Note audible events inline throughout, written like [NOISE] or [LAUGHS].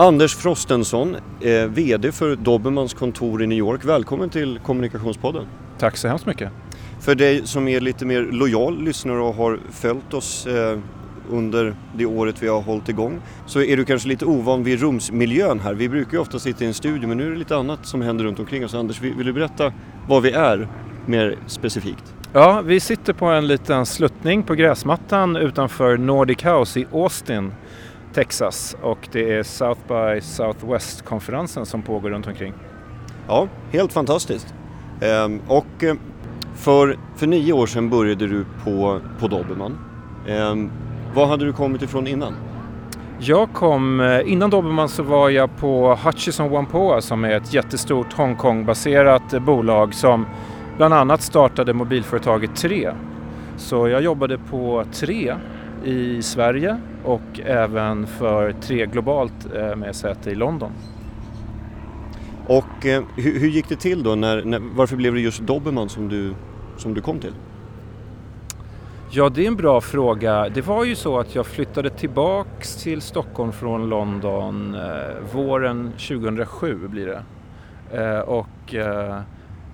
Anders Frostensson, eh, VD för Dobermans kontor i New York. Välkommen till Kommunikationspodden. Tack så hemskt mycket. För dig som är lite mer lojal lyssnare och har följt oss eh, under det året vi har hållit igång så är du kanske lite ovan vid rumsmiljön här. Vi brukar ju ofta sitta i en studio men nu är det lite annat som händer runt omkring oss. Anders, vill du berätta var vi är mer specifikt? Ja, vi sitter på en liten sluttning på gräsmattan utanför Nordic House i Austin, Texas och det är South by Southwest-konferensen som pågår runt omkring. Ja, helt fantastiskt. Ehm, och eh, för, för nio år sedan började du på, på Dobermann. Ehm, var hade du kommit ifrån innan? Jag kom, eh, innan Dobermann så var jag på Hutchison Whampoa som är ett jättestort Hongkong-baserat bolag som bland annat startade mobilföretaget 3. Så jag jobbade på 3 i Sverige och även för 3 globalt eh, med säte i London. Och eh, hur, hur, gick det till då? När, när, varför blev det just Dobermann som du, som du kom till? Ja, det är en bra fråga. Det var ju så att jag flyttade tillbaks till Stockholm från London eh, våren 2007 blir det. Eh, och eh,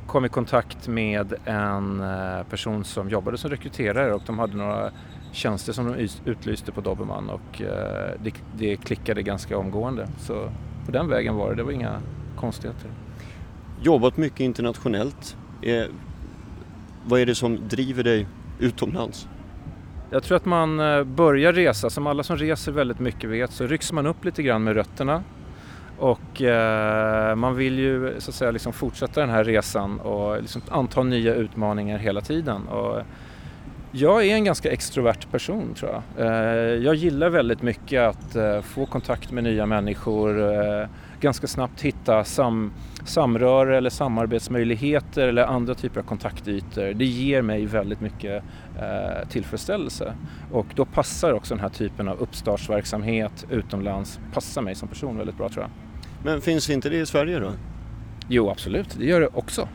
kom i kontakt med en person som jobbade som rekryterare och de hade några tjänster som de utlyste på Dobermann och eh, det, det klickade ganska omgående. Så på den vägen var det, det var inga konstigheter. Jobbat mycket internationellt. Eh, vad är det som driver dig utomlands? Jag tror att man eh, börjar resa, som alla som reser väldigt mycket vet, så rycks man upp lite grann med rötterna. Och eh, man vill ju så att säga liksom fortsätta den här resan och liksom anta nya utmaningar hela tiden. Och jag är en ganska extrovert person tror jag. Eh, jag gillar väldigt mycket att eh, få kontakt med nya människor, eh, ganska snabbt hitta sam samröre eller samarbetsmöjligheter eller andra typer av kontaktytor. Det ger mig väldigt mycket tillfredsställelse och då passar också den här typen av uppstartsverksamhet utomlands, passar mig som person väldigt bra tror jag. Men finns inte det i Sverige då? Jo absolut, det gör det också.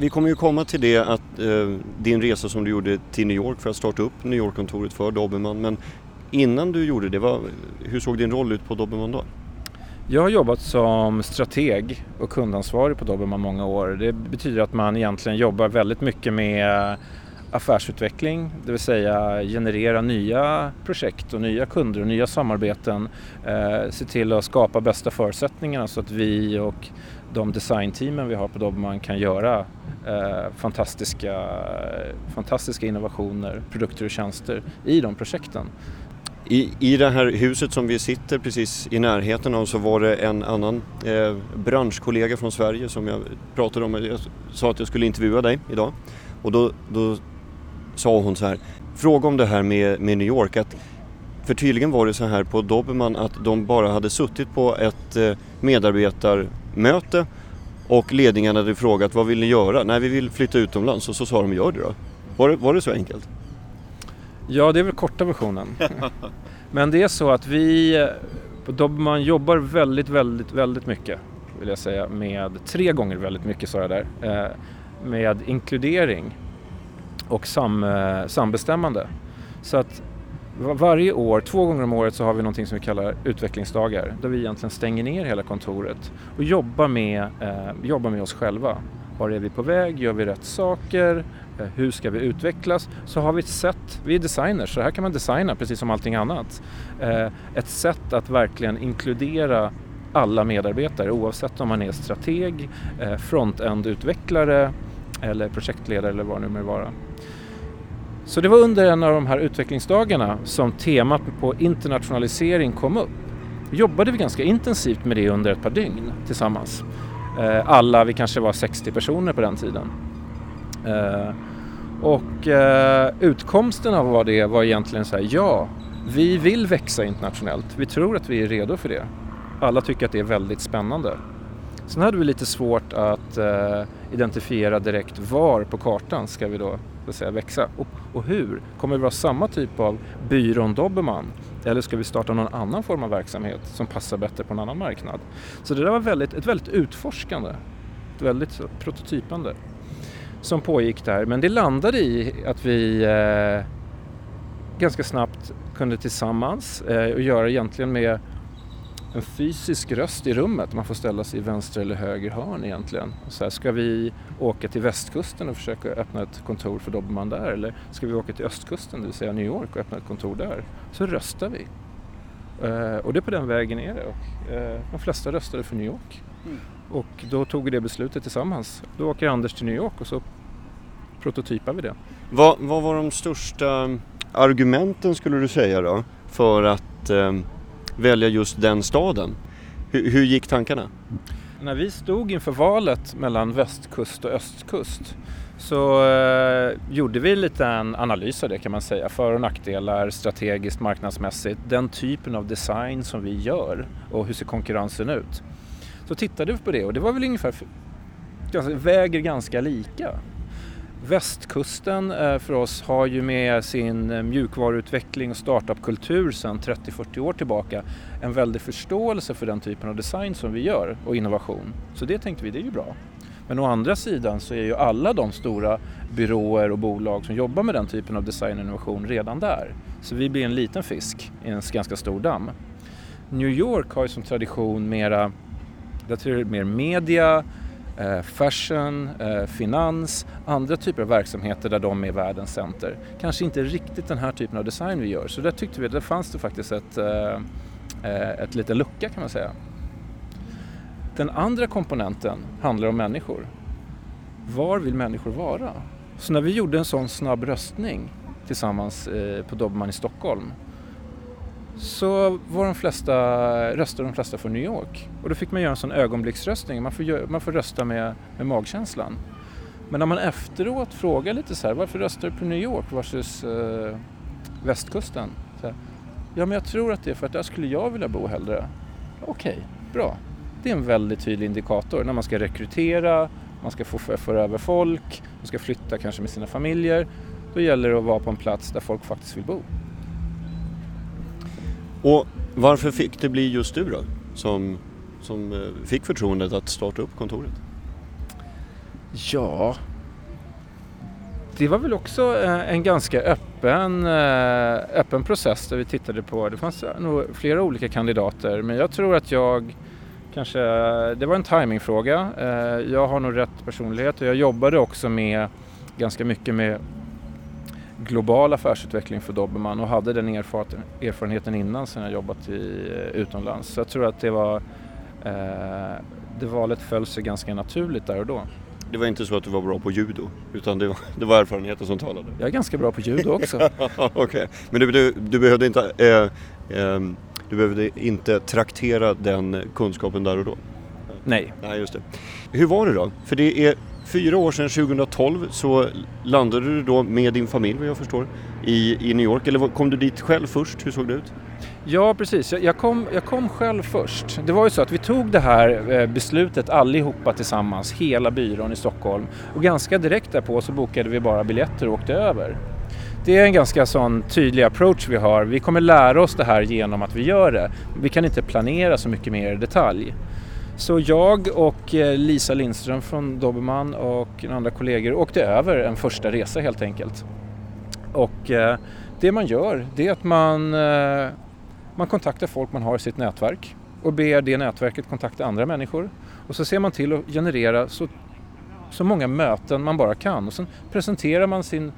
Vi kommer ju komma till det att eh, din resa som du gjorde till New York för att starta upp New York-kontoret för Dobermann. Men innan du gjorde det, vad, hur såg din roll ut på Dobermann då? Jag har jobbat som strateg och kundansvarig på Dobermann många år. Det betyder att man egentligen jobbar väldigt mycket med affärsutveckling, det vill säga generera nya projekt och nya kunder och nya samarbeten. Eh, se till att skapa bästa förutsättningarna så att vi och de designteamen vi har på Dobermann kan göra eh, fantastiska, fantastiska innovationer, produkter och tjänster i de projekten. I, I det här huset som vi sitter precis i närheten av så var det en annan eh, branschkollega från Sverige som jag pratade om. Jag sa att jag skulle intervjua dig idag och då, då sa hon så här, fråga om det här med, med New York. Att, för tydligen var det så här på Dobermann att de bara hade suttit på ett eh, medarbetarmöte och ledningen hade frågat vad vill ni göra? Nej, vi vill flytta utomlands och så sa de gör det då. Var det, var det så enkelt? Ja, det är väl korta versionen. [LAUGHS] Men det är så att vi Dobermann jobbar väldigt, väldigt, väldigt mycket vill jag säga med, tre gånger väldigt mycket sa jag där, eh, med inkludering och sam, eh, sambestämmande. Så att varje år, två gånger om året, så har vi någonting som vi kallar utvecklingsdagar där vi egentligen stänger ner hela kontoret och jobbar med, eh, jobbar med oss själva. Var är vi på väg? Gör vi rätt saker? Eh, hur ska vi utvecklas? Så har vi ett sätt, vi är designers, så här kan man designa precis som allting annat. Eh, ett sätt att verkligen inkludera alla medarbetare oavsett om man är strateg, eh, front-end-utvecklare eller projektledare eller vad det nu må vara. Så det var under en av de här utvecklingsdagarna som temat på internationalisering kom upp. Då jobbade vi ganska intensivt med det under ett par dygn tillsammans. Eh, alla, vi kanske var 60 personer på den tiden. Eh, och eh, utkomsten av vad det var egentligen så här, ja, vi vill växa internationellt. Vi tror att vi är redo för det. Alla tycker att det är väldigt spännande. Sen hade vi lite svårt att identifiera direkt var på kartan ska vi då så att säga, växa och, och hur. Kommer vi vara samma typ av byrån Dobermann eller ska vi starta någon annan form av verksamhet som passar bättre på en annan marknad? Så det där var väldigt, ett väldigt utforskande, ett väldigt prototypande som pågick där. Men det landade i att vi eh, ganska snabbt kunde tillsammans eh, och göra egentligen med en fysisk röst i rummet. Man får ställa sig i vänster eller höger hörn egentligen. Så här, ska vi åka till västkusten och försöka öppna ett kontor för Dobermann där eller ska vi åka till östkusten, det vill säga New York och öppna ett kontor där? Så röstar vi. Uh, och det är på den vägen är det. Och, uh, de flesta röstade för New York. Mm. Och då tog vi det beslutet tillsammans. Då åker Anders till New York och så prototypar vi det. Vad, vad var de största argumenten skulle du säga då för att uh, välja just den staden? Hur, hur gick tankarna? När vi stod inför valet mellan västkust och östkust så eh, gjorde vi lite en analys av det kan man säga. För och nackdelar strategiskt, marknadsmässigt, den typen av design som vi gör och hur ser konkurrensen ut. Så tittade vi på det och det var väl ungefär, väger ganska lika. Västkusten eh, för oss har ju med sin eh, mjukvaruutveckling och startupkultur sedan 30-40 år tillbaka en väldig förståelse för den typen av design som vi gör och innovation. Så det tänkte vi, det är ju bra. Men å andra sidan så är ju alla de stora byråer och bolag som jobbar med den typen av design och innovation redan där. Så vi blir en liten fisk i en ganska stor damm. New York har ju som tradition mera, jag tror mer media, Eh, fashion, eh, finans, andra typer av verksamheter där de är världens center. Kanske inte riktigt den här typen av design vi gör, så där tyckte vi att det fanns det faktiskt ett, eh, ett liten lucka kan man säga. Den andra komponenten handlar om människor. Var vill människor vara? Så när vi gjorde en sån snabb röstning tillsammans på Dobermann i Stockholm så var de flesta, röstade de flesta för New York. Och då fick man göra en sån ögonblicksröstning, man får, man får rösta med, med magkänslan. Men när man efteråt frågar lite så här, varför röstar du på New York versus eh, västkusten? Här, ja, men jag tror att det är för att där skulle jag vilja bo hellre. Okej, okay, bra. Det är en väldigt tydlig indikator när man ska rekrytera, man ska få föra över folk, man ska flytta kanske med sina familjer. Då gäller det att vara på en plats där folk faktiskt vill bo. Och varför fick det bli just du då som, som eh, fick förtroendet att starta upp kontoret? Ja, det var väl också eh, en ganska öppen, eh, öppen process där vi tittade på, det fanns nog flera olika kandidater men jag tror att jag kanske, det var en timingfråga. Jag har nog rätt personlighet och jag jobbade också med ganska mycket med global affärsutveckling för Dobermann och hade den erfarenheten innan sen jag jobbat i, eh, utomlands. Så jag tror att det var, eh, det valet föll sig ganska naturligt där och då. Det var inte så att du var bra på judo, utan det var, det var erfarenheten som talade? Jag är ganska bra på judo också. [LAUGHS] Okej, okay. men du, du, du, behövde inte, eh, eh, du behövde inte traktera den kunskapen där och då? Nej. Nej, just det. Hur var det då? För det är fyra år sedan, 2012, så landade du då med din familj vad jag förstår i, i New York. Eller kom du dit själv först? Hur såg det ut? Ja precis, jag kom, jag kom själv först. Det var ju så att vi tog det här eh, beslutet allihopa tillsammans, hela byrån i Stockholm. Och ganska direkt därpå så bokade vi bara biljetter och åkte över. Det är en ganska sån tydlig approach vi har. Vi kommer lära oss det här genom att vi gör det. Vi kan inte planera så mycket mer i detalj. Så jag och eh, Lisa Lindström från Dobermann och andra kollegor åkte över en första resa helt enkelt. Och eh, det man gör det är att man, eh, man kontaktar folk man har i sitt nätverk och ber det nätverket kontakta andra människor. Och så ser man till att generera så, så många möten man bara kan och sen presenterar man sin,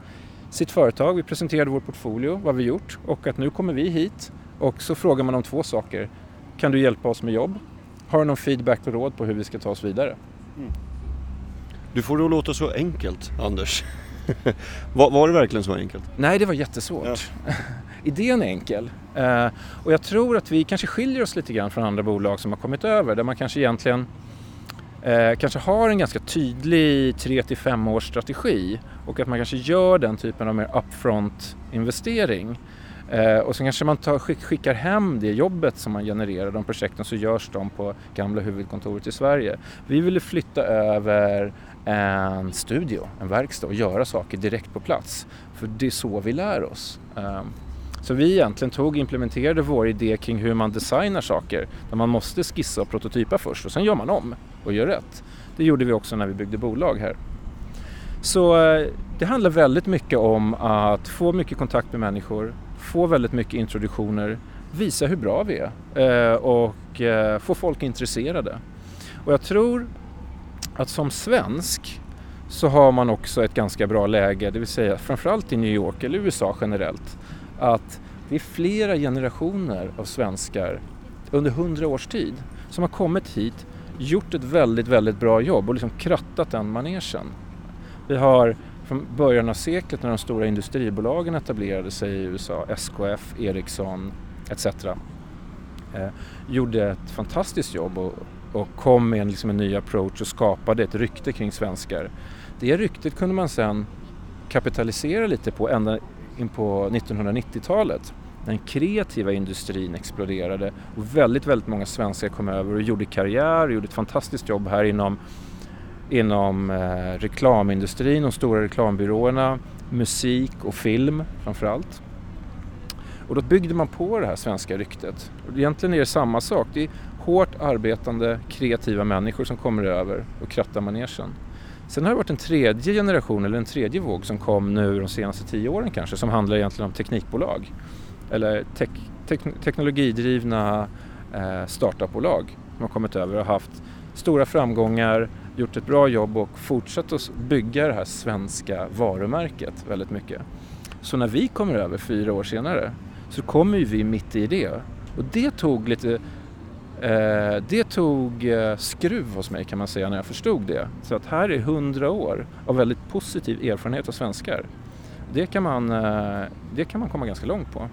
sitt företag, vi presenterade vår portfolio, vad vi gjort och att nu kommer vi hit och så frågar man om två saker. Kan du hjälpa oss med jobb? Har du någon feedback och råd på hur vi ska ta oss vidare? Mm. Du får det att låta så enkelt, Anders. [LAUGHS] var, var, det verkligen så enkelt? Nej, det var jättesvårt. Ja. [LAUGHS] Idén är enkel. Uh, och jag tror att vi kanske skiljer oss lite grann från andra bolag som har kommit över där man kanske egentligen uh, kanske har en ganska tydlig 3 till 5 års strategi och att man kanske gör den typen av mer upfront investering. Eh, och sen kanske man tar, skickar hem det jobbet som man genererar, de projekten, så görs de på gamla huvudkontoret i Sverige. Vi ville flytta över en studio, en verkstad och göra saker direkt på plats. För det är så vi lär oss. Ehm, så vi egentligen tog och implementerade vår idé kring hur man designar saker. Där man måste skissa och prototypa först och sen gör man om och gör rätt. Det gjorde vi också när vi byggde bolag här. Så eh, det handlar väldigt mycket om att få mycket kontakt med människor, få väldigt mycket introduktioner, visa hur bra vi är eh, och eh, få folk intresserade. Och jag tror att som svensk så har man också ett ganska bra läge, det vill säga framförallt i New York eller USA generellt, att det är flera generationer av svenskar under hundra års tid som har kommit hit, gjort ett väldigt, väldigt bra jobb och liksom krattat den manegen. Vi har från början av seklet när de stora industribolagen etablerade sig i USA, SKF, Ericsson etc. Eh, gjorde ett fantastiskt jobb och, och kom med en, liksom en ny approach och skapade ett rykte kring svenskar. Det ryktet kunde man sen kapitalisera lite på ända in på 1990-talet den kreativa industrin exploderade och väldigt, väldigt många svenskar kom över och gjorde karriär och gjorde ett fantastiskt jobb här inom, inom eh, reklamindustrin, de stora reklambyråerna, musik och film framförallt. Och då byggde man på det här svenska ryktet. Och egentligen är det samma sak. Det är hårt arbetande, kreativa människor som kommer över och krattar manegen. Sen har det varit en tredje generation, eller en tredje våg som kom nu de senaste tio åren kanske, som handlar egentligen om teknikbolag eller tek tek teknologidrivna eh, startupbolag som har kommit över och haft stora framgångar, gjort ett bra jobb och fortsatt att bygga det här svenska varumärket väldigt mycket. Så när vi kommer över fyra år senare så kommer ju vi mitt i det. Och det tog lite eh, det tog eh, skruv hos mig kan man säga när jag förstod det. Så att här är hundra år av väldigt positiv erfarenhet av svenskar. Det kan man, eh, det kan man komma ganska långt på.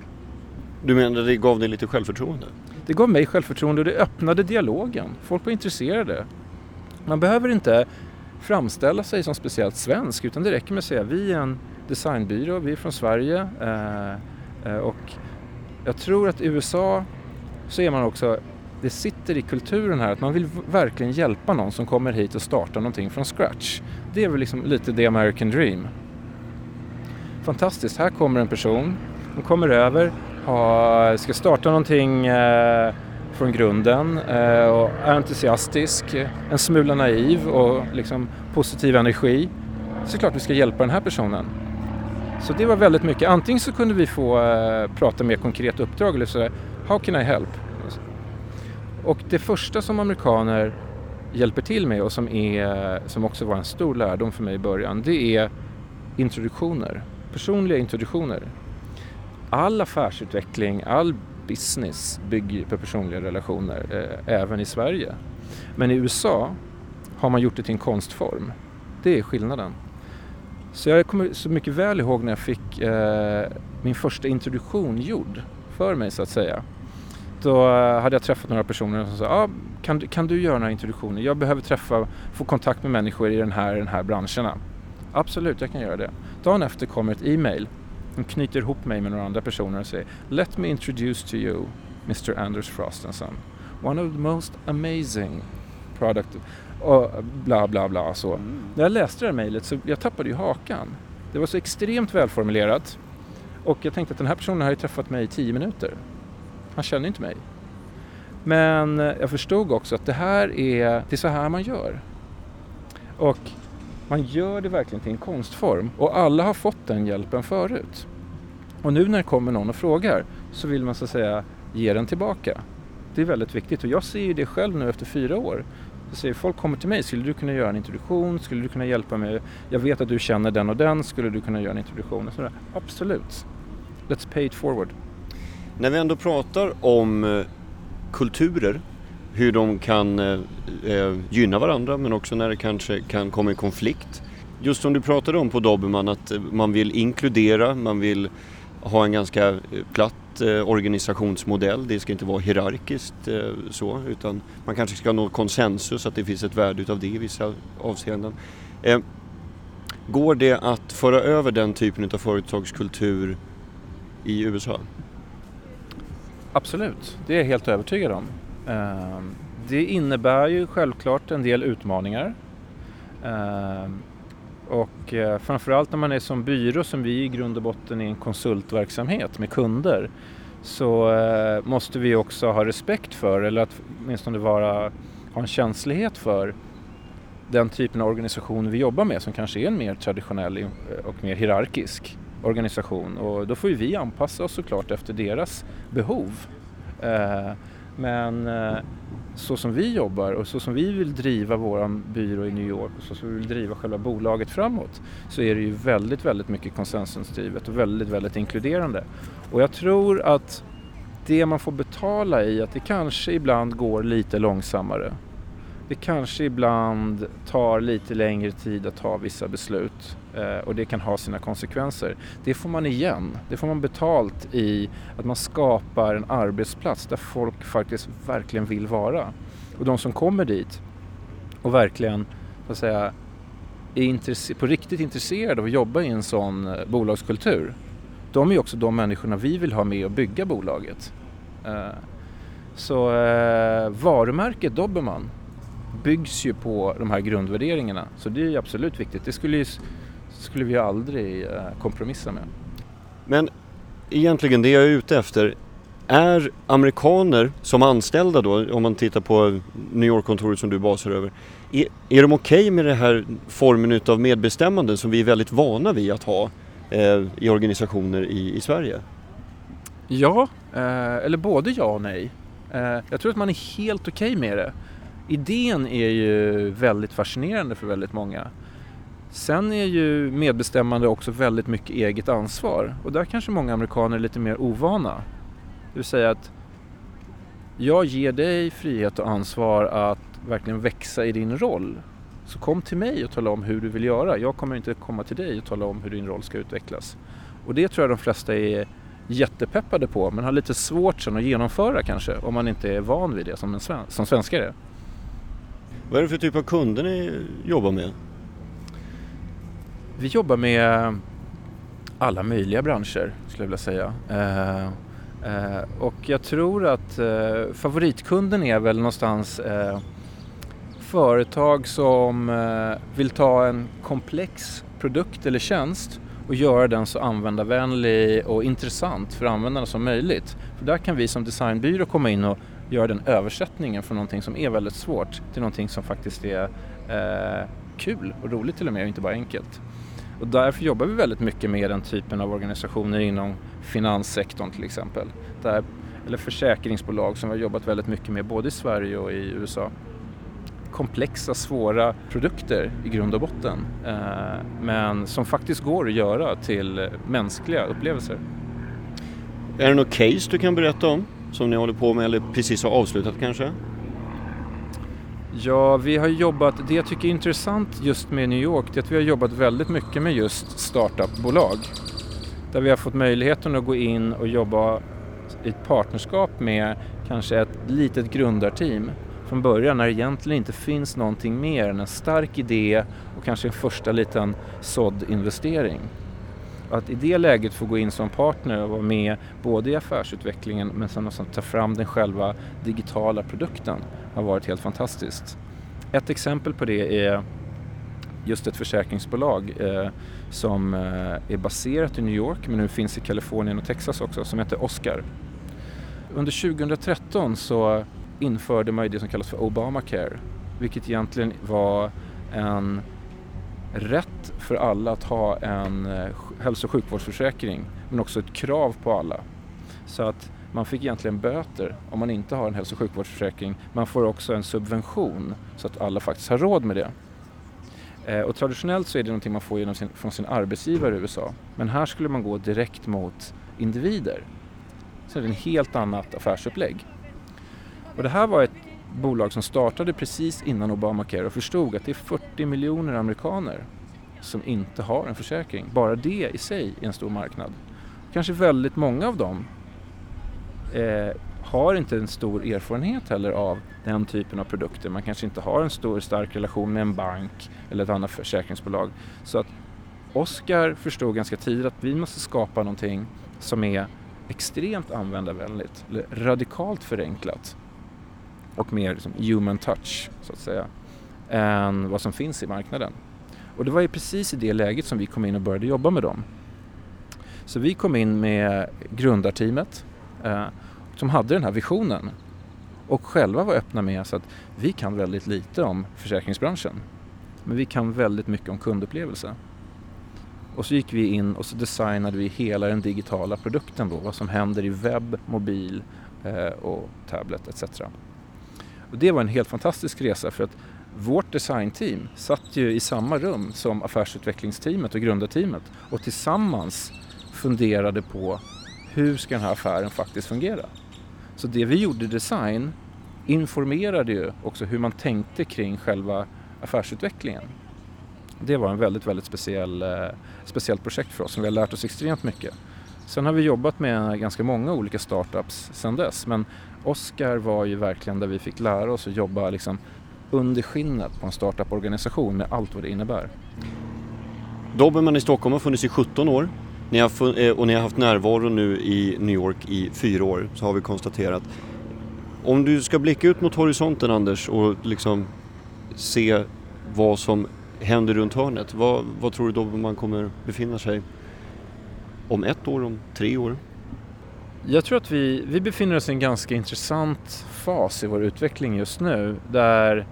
Du menar det gav dig lite självförtroende? Det gav mig självförtroende och det öppnade dialogen. Folk var intresserade. Man behöver inte framställa sig som speciellt svensk utan det räcker med att säga vi är en designbyrå, vi är från Sverige eh, eh och jag tror att i USA så är man också, det sitter i kulturen här att man vill verkligen hjälpa någon som kommer hit och startar någonting från scratch. Det är väl liksom lite the American dream. Fantastiskt, här kommer en person, hon kommer över, ska starta någonting eh, från grunden eh, och är entusiastisk, en smula naiv och liksom positiv energi så klart vi ska hjälpa den här personen. Så det var väldigt mycket. Antingen så kunde vi få eh, prata mer konkret uppdrag eller sådär, How can I help? Och det första som amerikaner hjälper till med och som, är, som också var en stor lärdom för mig i början, det är introduktioner. Personliga introduktioner all affärsutveckling, all business bygger på personliga relationer, eh, även i Sverige. Men i USA har man gjort det till en konstform. Det är skillnaden. Så jag kommer så mycket väl ihåg när jag fick eh, min första introduktion gjord för mig så att säga. Då eh, hade jag träffat några personer som sa ah, kan, du, kan du göra några introduktioner? Jag behöver träffa, få kontakt med människor i den här, den här branscherna. Absolut, jag kan göra det. Dagen efter kommer ett e-mail de knyter ihop mig med några andra personer och säger Let me introduce to you Mr Anders Frost and Son. One of the most amazing product och bla bla bla så. Mm. När jag läste det här mejlet så jag tappade ju hakan. Det var så extremt välformulerat och jag tänkte att den här personen har ju träffat mig i tio minuter. Han känner inte mig. Men jag förstod också att det här är, det är så här man gör. Och man gör det verkligen till en konstform och alla har fått den hjälpen förut. Och nu när det kommer någon och frågar så vill man så att säga ge den tillbaka. Det är väldigt viktigt och jag ser ju det själv nu efter fyra år. Jag säger, folk kommer till mig, skulle du kunna göra en introduktion? Skulle du kunna hjälpa mig? Jag vet att du känner den och den, skulle du kunna göra en introduktion? Så Absolut. Let's pay it forward. När vi ändå pratar om eh, kulturer hur de kan eh, eh, gynna varandra men också när det kanske kan komma i konflikt. Just som du pratade om på Dobermann att eh, man vill inkludera, man vill ha en ganska eh, platt eh, organisationsmodell. Det ska inte vara hierarkiskt eh, så utan man kanske ska nå konsensus att det finns ett värde utav det i vissa avseenden. Eh, går det att föra över den typen av företagskultur i USA? Absolut, det är jag helt övertygad om. Ehm, det innebär ju självklart en del utmaningar. Ehm, och eh, framförallt när man är som byrå som vi i grund och botten är en konsultverksamhet med kunder så eh, måste vi också ha respekt för eller att åtminstone vara, ha en känslighet för den typen av organisation vi jobbar med som kanske är en mer traditionell eh, och mer hierarkisk organisation och då får ju vi anpassa oss såklart efter deras behov Eh, men eh, så som vi jobbar och så som vi vill driva vår byrå i New York och så som vi vill driva själva bolaget framåt så är det ju väldigt, väldigt mycket konsensusdrivet och väldigt, väldigt inkluderande. Och jag tror att det man får betala i att det kanske ibland går lite långsammare. Det kanske ibland tar lite längre tid att ta vissa beslut eh, och det kan ha sina konsekvenser. Det får man igen. Det får man betalt i att man skapar en arbetsplats där folk faktiskt verkligen vill vara. Och de som kommer dit och verkligen så att säga, är på riktigt intresserade av att jobba i en sån eh, bolagskultur de är också de människorna vi vill ha med och bygga bolaget. Eh, så varumärket Dobermann byggs ju på de här grundvärderingarna. Så det är absolut viktigt. Det skulle, skulle vi aldrig eh, kompromissa med. Men egentligen det jag är ute efter är amerikaner som anställda då, om man tittar på New York-kontoret som du basar över, är, är de okej okay med den här formen av medbestämmande som vi är väldigt vana vid att ha eh, i organisationer i, i Sverige? Ja, eh, eller både ja och nej. Eh, jag tror att man är helt okej okay med det. Idén är ju väldigt fascinerande för väldigt många. Sen är ju medbestämmande också väldigt mycket eget ansvar och där kanske många amerikaner är lite mer ovana. Det vill säga att jag ger dig frihet och ansvar att verkligen växa i din roll. Så kom till mig och tala om hur du vill göra. Jag kommer inte komma till dig och tala om hur din roll ska utvecklas. Och det tror jag de flesta är jättepeppade på men har lite svårt sen att genomföra kanske om man inte är van vid det som, en sven som svenskar är. Vad är det för typ av kunder ni jobbar med? Vi jobbar med alla möjliga branscher skulle jag vilja säga. Eh, eh, och jag tror att eh, favoritkunden är väl någonstans eh, företag som eh, vill ta en komplex produkt eller tjänst och göra den så användarvänlig och intressant för användarna som möjligt. För där kan vi som designbyrå komma in och göra den översättningen från någonting som är väldigt svårt till någonting som faktiskt är eh, kul och roligt till och med och inte bara enkelt. Och därför jobbar vi väldigt mycket med den typen av organisationer inom finanssektorn till exempel. Där, eller försäkringsbolag som vi har jobbat väldigt mycket med både i Sverige och i USA komplexa, svåra produkter i grund och botten. Eh, men som faktiskt går att göra till mänskliga upplevelser. Är det något case du kan berätta om som ni håller på med eller precis har avslutat kanske? Ja, vi har jobbat, det jag tycker är intressant just med New York det är att vi har jobbat väldigt mycket med just startupbolag. Där vi har fått möjligheten att gå in och jobba i ett partnerskap med kanske ett litet grundarteam från början när det egentligen inte finns någonting mer än en stark idé och kanske en första liten sådd-investering. Att i det läget få gå in som partner och vara med både i affärsutvecklingen men sen också ta fram den själva digitala produkten har varit helt fantastiskt. Ett exempel på det är just ett försäkringsbolag eh, som eh, är baserat i New York men nu finns i Kalifornien och Texas också som heter Oscar. Under 2013 så införde man ju det som kallas för Obamacare, vilket egentligen var en rätt för alla att ha en eh, hälso och sjukvårdsförsäkring, men också ett krav på alla. Så att man fick egentligen böter om man inte har en hälso och sjukvårdsförsäkring. Man får också en subvention så att alla faktiskt har råd med det. Eh, och traditionellt så är det någonting man får genom sin, från sin arbetsgivare i USA. Men här skulle man gå direkt mot individer. Så det är ett helt annat affärsupplägg. Och det här var ett bolag som startade precis innan Obamacare och förstod att det är 40 miljoner amerikaner som inte har en försäkring. Bara det i sig är en stor marknad. Kanske väldigt många av dem eh, har inte en stor erfarenhet heller av den typen av produkter. Man kanske inte har en stor stark relation med en bank eller ett annat försäkringsbolag. Så att Oscar förstod ganska tidigt att vi måste skapa någonting som är extremt användarvänligt, radikalt förenklat och mer liksom human touch så att säga än vad som finns i marknaden. Och det var ju precis i det läget som vi kom in och började jobba med dem. Så vi kom in med grundarteamet eh, som hade den här visionen och själva var öppna med så att vi kan väldigt lite om försäkringsbranschen. Men vi kan väldigt mycket om kundupplevelse. Och så gick vi in och så designade vi hela den digitala produkten då, vad som händer i webb, mobil eh, och tablet etc. Och det var en helt fantastisk resa för att vårt designteam satt ju i samma rum som affärsutvecklingsteamet och grundarteamet och tillsammans funderade på hur ska den här affären faktiskt fungera. Så det vi gjorde i design informerade ju också hur man tänkte kring själva affärsutvecklingen. Det var en väldigt, väldigt speciell, eh, speciellt projekt för oss som vi har lärt oss extremt mycket. Sen har vi jobbat med ganska många olika startups sedan dess men Oscar var ju verkligen där vi fick lära oss att jobba liksom under skinnet på en startup-organisation med allt vad det innebär. Dobermann i Stockholm har funnits i 17 år ni har, eh, och ni har haft närvaro nu i New York i fyra år så har vi konstaterat. Om du ska blicka ut mot horisonten Anders och liksom se vad som händer runt hörnet. Vad, vad tror du Dobermann kommer befinna sig om ett år, om tre år? Jag tror att vi, vi befinner oss i en ganska intressant fas i vår utveckling just nu där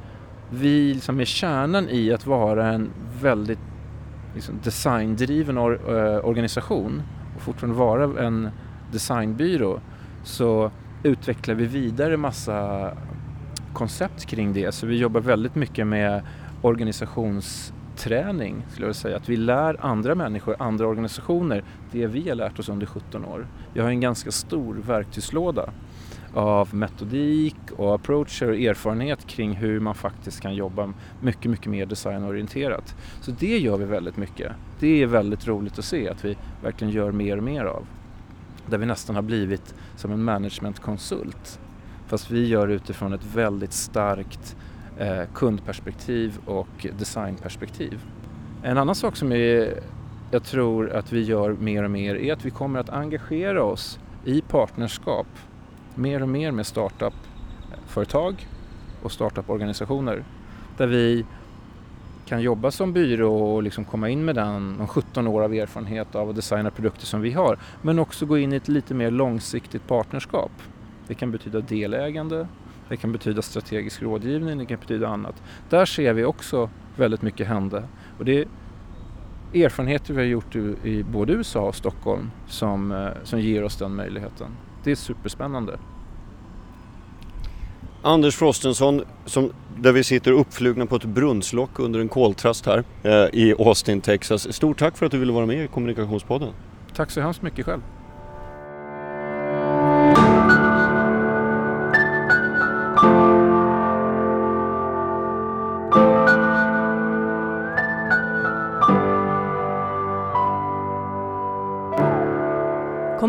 vi liksom är kärnan i att vara en väldigt liksom designdriven or, eh, organisation och fortfarande vara en designbyrå så utvecklar vi vidare massa koncept kring det. Så vi jobbar väldigt mycket med organisations träning, skulle jag vilja säga. Att vi lär andra människor, andra organisationer det vi har lärt oss under 17 år. Vi har en ganska stor verktygslåda av metodik och approacher och erfarenhet kring hur man faktiskt kan jobba mycket, mycket mer designorienterat. Så det gör vi väldigt mycket. Det är väldigt roligt att se att vi verkligen gör mer och mer av. Där vi nästan har blivit som en managementkonsult. Fast vi gör utifrån ett väldigt starkt Eh, kundperspektiv och designperspektiv. En annan sak som är, jag tror att vi gör mer och mer är att vi kommer att engagera oss i partnerskap mer och mer med startup-företag och startup-organisationer där vi kan jobba som byrå och liksom komma in med den, de 17 år av erfarenhet av att designa produkter som vi har men också gå in i ett lite mer långsiktigt partnerskap. Det kan betyda delägande, det kan betyda strategisk rådgivning, det kan betyda annat. Där ser vi också väldigt mycket hända. Och det är erfarenheter vi har gjort i både USA och Stockholm som, eh, som ger oss den möjligheten det är superspännande. Anders Frostenson, som, där vi sitter uppflugna på ett brunnslock under en koltrast här eh, i Austin, Texas. Stort tack för att du ville vara med i Kommunikationspodden. Tack så hemskt mycket själv.